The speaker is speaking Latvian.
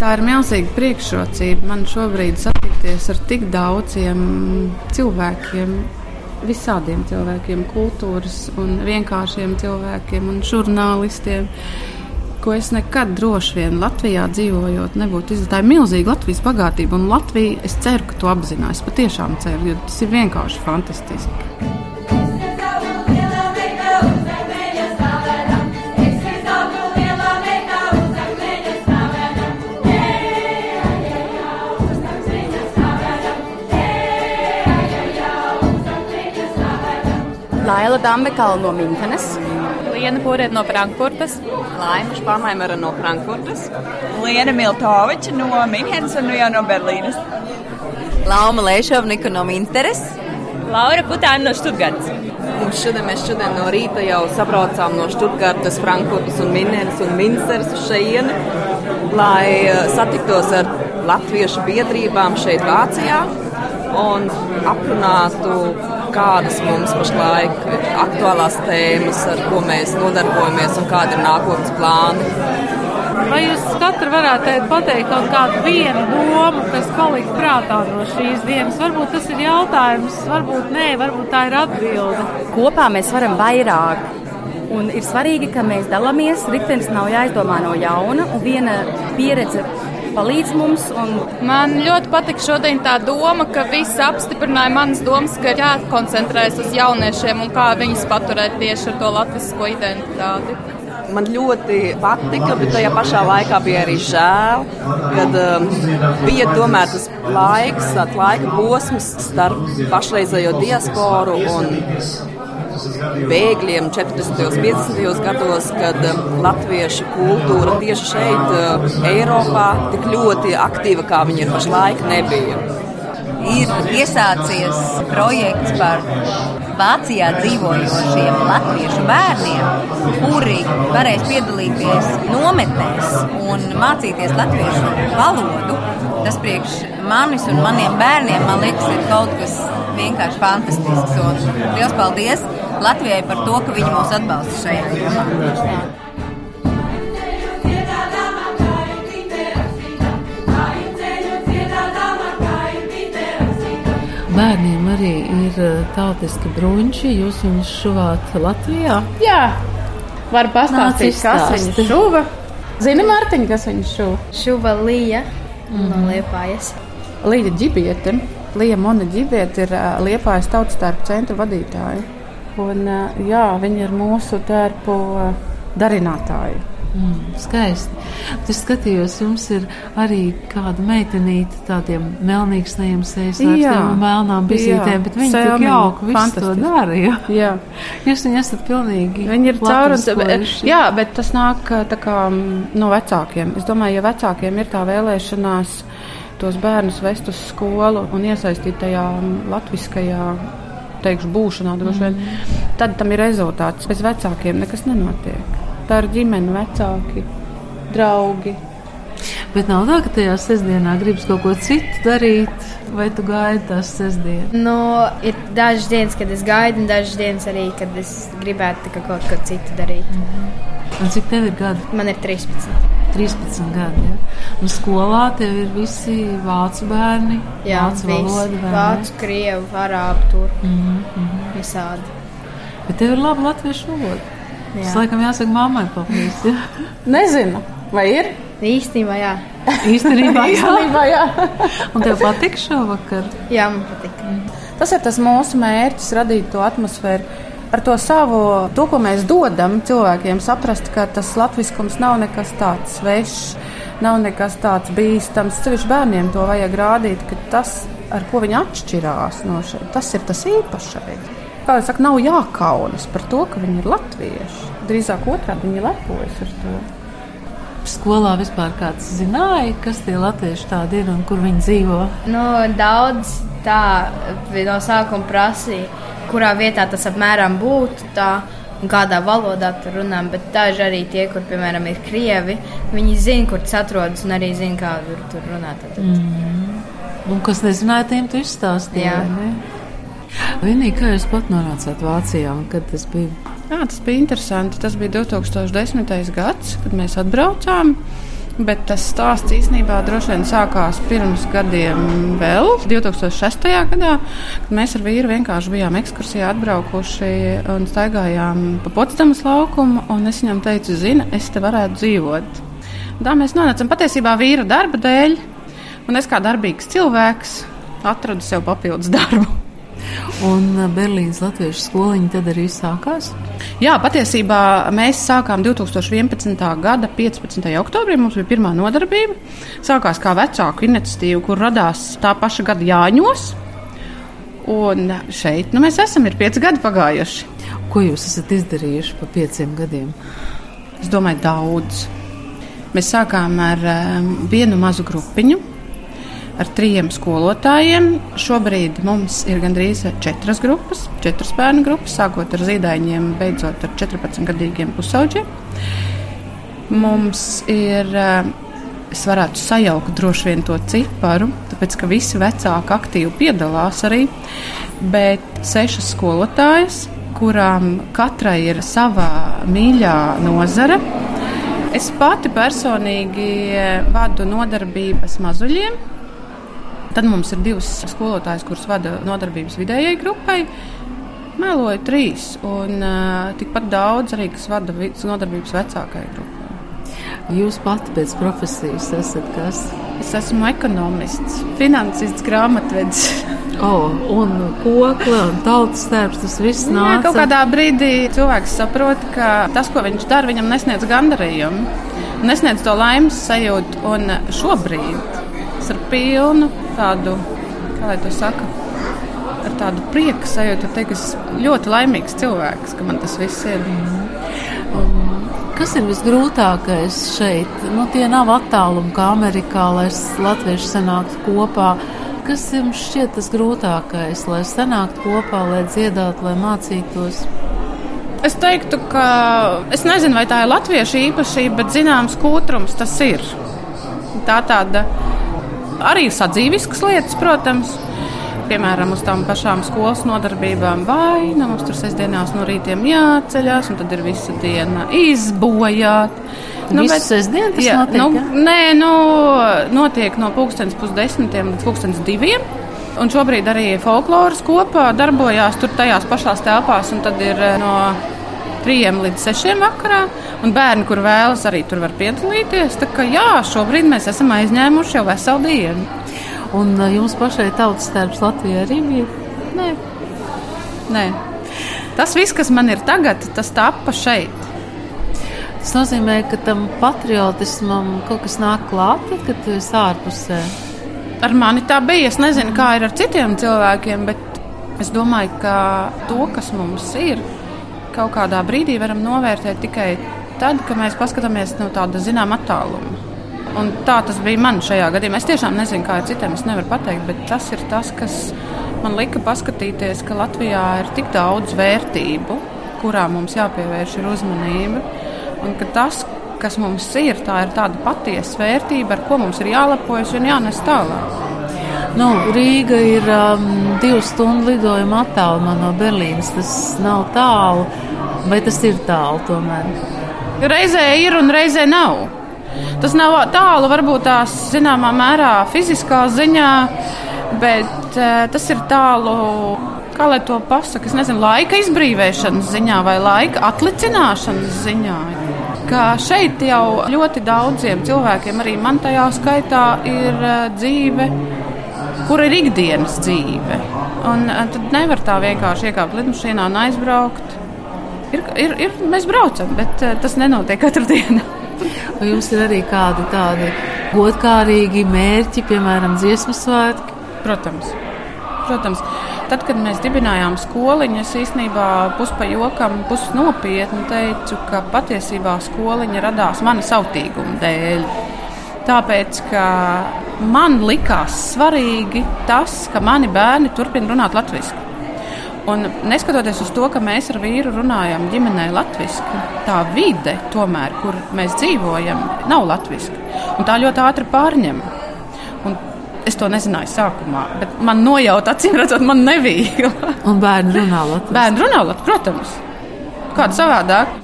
Tā ir milzīga priekšrocība man šobrīd satikties ar tik daudziem cilvēkiem, visādiem cilvēkiem, kultūras un vienkāršiem cilvēkiem un žurnālistiem. Ko es nekad droši vien Latvijā dzīvojot, nebūtu izdarījis. Tā ir milzīga Latvijas bagātība, un Latvija, es ceru, ka to apzinās. Patiešām ceru, jo tas ir vienkārši fantastiski. Laila Dambekala no Minhenes. Liena Pūriet no Frankfurtas. Laima Špārmaimera no Frankfurtas. Liena Miltoviča no Minhenes un jau no Berlīnes. Lauma Lēšovnika no Minsteres. Laura Putāna no Štutgartas. Mums šodien, mēs šodien no rīta jau sabraucām no Štutgartas, Frankfurtas un Minhenes un Minsteres uz šejieni, lai eh, satiktos ar latviešu biedrībām šeit Vācijā un aprunātu kādas mums pašlaik ir aktuālās tēmas, ar ko mēs nodarbojamies un kādi ir nākotnes plāni. Vai jūs katru varētu pateikt kaut kādu vienu domu, kas palika prātā no šīs dienas? Varbūt tas ir jautājums, varbūt nē, varbūt tā ir atbilde. Kopā mēs varam vairāk. Un ir svarīgi, ka mēs dalāmies. Ritenis nav jāizdomā no jauna, un viena pieredze palīdz mums. Un... Man ļoti patika šodien tā doma, ka visi apstiprināja manas domas, ka jākoncentrējas uz jauniešiem un kā viņus paturēt tieši ar to latvisko identitāti. Man ļoti patika, bet tajā pašā laikā bija arī žēl, kad um, bija tomēr tas laiks, tāds laika posms starp pašreizējo diasporu un bēgļiem 40. un 50. gados, kad um, latviešu kultūra tieši šeit, uh, Eiropā, tik ļoti aktīva, kā viņa ir pašlaik, nebija. Ir iesācies projekts par Vācijā dzīvojošiem latviešu bērniem, kuri varēs piedalīties nometnēs un mācīties latviešu valodu. Tas priekš manis un maniem bērniem, man liekas, ir kaut kas vienkārši fantastisks. Un liels paldies Latvijai par to, ka viņi mūs atbalsta šajā jomā. Bērniem arī ir eh, tautiski brunči. Jūs viņus šuvāt Latvijā? Jā, var pastāstīt, kas viņu šuva. Zini, Mārtiņ, kas viņu šuva? Šuva Līja no Liepājas. Līja Ģibiete. Līja Mona Ģibiete ir Liepājas tautas tērpu centra vadītāja. Un, jā, viņa ir mūsu tērpu darinātāja. Mm, skaisti. Es skatījos, jums ir arī kāda meitenīte tādiem vārstiem un melnām bizītēm, bet viņi tik jauki visu to dara. Jā. Jā. Jūs viņu esat pilnīgi Viņi ir caur un latviskojuši. Jā, bet tas nāk tā kā, mm, no vecākiem. Es domāju, ja vecākiem ir tā vēlēšanās tos bērnus vest uz skolu un iesaistīt tajā mm, latviskajā teikšu, būšanā, droši vien, tad tam ir rezultāts. Bez vecākiem nekas nenotiek. Tā ir ģimene, vecāki, draugi. Bet nav tā, ka tajā sestdienā gribas kaut ko citu darīt, vai tu gaidi tās sestdienas? Nu, ir dažas dienas, kad es gaidu, un dažas dienas arī, kad es gribētu kaut ko citu darīt. Un cik tev ir gadi? Man ir 13. 13 gadi. Ja? Un skolā tev ir visi vācu bērni, Jā, vācu valoda. Vācu, krievu, arābu, turku. Mhm, mhm. Visādi. Bet tev ir laba latviešu valoda. Jā. Tas laikam jāsaka mammai paldies. Ja? Nezinu, vai ir? Īstenībā, jā. Īstenībā, jā. Īstenībā, jā. Un tev patīk šovakar? Jā, man patīk. Tas ir tas mūsu mērķis, radīt to atmosfēru. Ar to savu, to, ko mēs dodam cilvēkiem, saprast, ka tas latviskums nav nekas tāds svešs, nav nekas tāds bīstams. Ceļš bērniem to vajag rādīt, ka tas, ar ko viņi atšķirās no šeit, tas ir tas īpašais. Kā jau saka, nav jākaunas par to, ka viņi ir latvieši. Drīzāk otrādi viņi lepojas ar to. Skolā vispār kāds zināja, kas tie latvieši tādi ir un kur viņi dzīvo. Nu, daudz tā no sākuma prasīja, kurā vietā tas apmēram būtu. Tā, un kādā valodā tur runājam, bet daži arī tie, kur, piemēram, ir krievi, viņi zina, kur tas atrodas un arī zina, kā tur, tur runāt. Tad. Mm. Un kas nezināja, tiem tu izstāstīji. Jā. ne? Vienīgi, kā jūs pat nonācāt Vācijā un kad tas bija? Jā, tas bija interesanti. Tas bija 2010. gads, kad mēs atbraucām. Bet tas stāsts īstenībā droši vien sākās pirms gadiem, vēl 2006. gadā, kad mēs ar vīru vienkārši bijām ekskursijā atbraukuši un staigājām pa Potsdamas laukumu. Es viņam teicu, zini, es te varētu dzīvot. Tā mēs nonācām patiesībā vīra darba dēļ, un es kā darbīgs cilvēks atradu sev papildus darbu. Un uh, Berlīnas latviešu skoliņa tad arī sākās? Jā, patiesībā mēs sākām 2011. gada 15. oktobrī. Mums bija pirmā nodarbība. Sākās kā vecāku iniciatīva, kur radās tā paša gada Jāņos. Un šeit nu, mēs esam, ir pieci gadi pagājuši. Ko jūs esat izdarījuši pa pieciem gadiem? Es domāju, daudz. Mēs sākām ar um, vienu mazu grupiņu, ar trijiem skolotājiem. Šobrīd mums ir gandrīz četras grupas, četras bērnu grupas, sākot ar zīdaiņiem, beidzot ar 14-gadīgiem pusauģiem. Mums ir, es varētu sajaukt droši vien to ciparu, tāpēc ka visi vecāki aktīvi piedalās arī, bet sešas skolotājas, kurām katrai ir sava mīļā nozara. Es pati personīgi vadu nodarbības mazuļiem, Tad mums ir divas skolotājas, kuras vada nodarbības vidējai grupai. Mēloju trīs, un uh, tikpat daudz arī, kas vada nodarbības vecākajai grupai. Jūs pati pēc profesijas esat kas? Es esmu ekonomists, finansists, grāmatvedis. Oh, un kokla un tautas tērps, tas viss nāk. Jā, kaut kādā brīdī cilvēks saprot, ka tas, ko viņš dara, viņam nesniedz gandarījumu, nesniedz to laimes sajūtu. Un šobrīd ar pilnu tādu, kā lai to saka, ar tādu prieku sajūtu, ka esmu ļoti laimīgs cilvēks, ka man tas viss ir. Um, kas ir visgrūtākais šeit? Nu, tie nav attālumi kā Amerikā, lai latvieši sanāktu kopā. Kas jums šķiet tas grūtākais, lai sanāktu kopā, lai dziedātu, lai mācītos? Es teiktu, ka es nezinu, vai tā ir latviešu īpašība, bet zināms, kūtrums tas ir. Tā tāda arī sadzīviskas lietas, protams. Piemēram, uz tām pašām skolas nodarbībām, vai nu, mums tur sestdienās no rītiem jāceļās, un tad ir visa diena izbojāta. Nu, bet, sestdien, tas jā, notiek, nu, ja? nē, nu, notiek no pulkstenes pusdesmitiem līdz pulkstenes diviem. Un šobrīd arī folkloras kopā darbojās tur tajās pašās telpās, un tad ir eh, no 3 līdz 6 vakarā. Un bērni, kur vēlas, arī tur var piedalīties. Tā kā jā, šobrīd mēs esam aizņēmuši jau veselu dienu. Un jums pašai tautas darbs Latvijā arī bija? Nē. Nē. Tas viss, kas man ir tagad, tas tappa šeit. Tas nozīmē, ka tam patriotismam kaut kas nāk klāt, kad tu esi ārpusē. Ar mani tā bija. Es nezinu, kā ir ar citiem cilvēkiem, bet es domāju, ka to, kas mums ir, kaut kādā brīdī varam novērtēt tikai tad, kad mēs paskatāmies no tāda zināmā attāluma. Un tā tas bija man šajā gadījumā. Es tiešām nezinu, kā ar citiem es nevaru pateikt, bet tas ir tas, kas man lika paskatīties, ka Latvijā ir tik daudz vērtību, kurām mums jāpievērš uzmanība. Un ka tas, kas mums ir, tā ir tāda patiesa vērtība, ar ko mums ir jālepojas un jānes tālāk. Nu, Rīga ir um, divu stundu lidojuma attālumā no Berlīnas. Tas nav tālu, vai tas ir tālu tomēr? Reizē ir un reizē nav. Tas nav tālu, varbūt tās zināmā mērā fiziskā ziņā, bet uh, tas ir tālu. Kā lai to pasakā, es nezinu, laika izbrīvēšanas ziņā vai laika atlicināšanas ziņā. Kā šeit jau ļoti daudziem cilvēkiem, arī man tajā skaitā, ir uh, dzīve kur ir ikdienas dzīve. Un eh, tad nevar tā vienkārši iekāpt lidmašīnā un aizbraukt. Ir, ir, ir, mēs braucam, bet eh, tas nenotiek katru dienu. Vai jums ir arī kādi tādi godkārīgi mērķi, piemēram, dziesmu svētki? Protams. Protams, tad, kad mēs dibinājām skoliņu, es īstenībā puspa jokam, pusi nopietni teicu, ka patiesībā skoliņa radās mana sautīguma dēļ. Tāpēc, ka man likās svarīgi tas, ka mani bērni turpina runāt latviešu. Un neskatoties uz to, ka mēs ar vīru runājam ģimenē latviešu, tā vide, tomēr, kur mēs dzīvojam, nav latviešu. Tā ļoti ātri pārņem. Un es to nezināju sākumā, bet man nojauta, acīm redzot, man nebija. Un bērni runā latviešu. Bērni runā latviešu, protams. Kāda savādāk?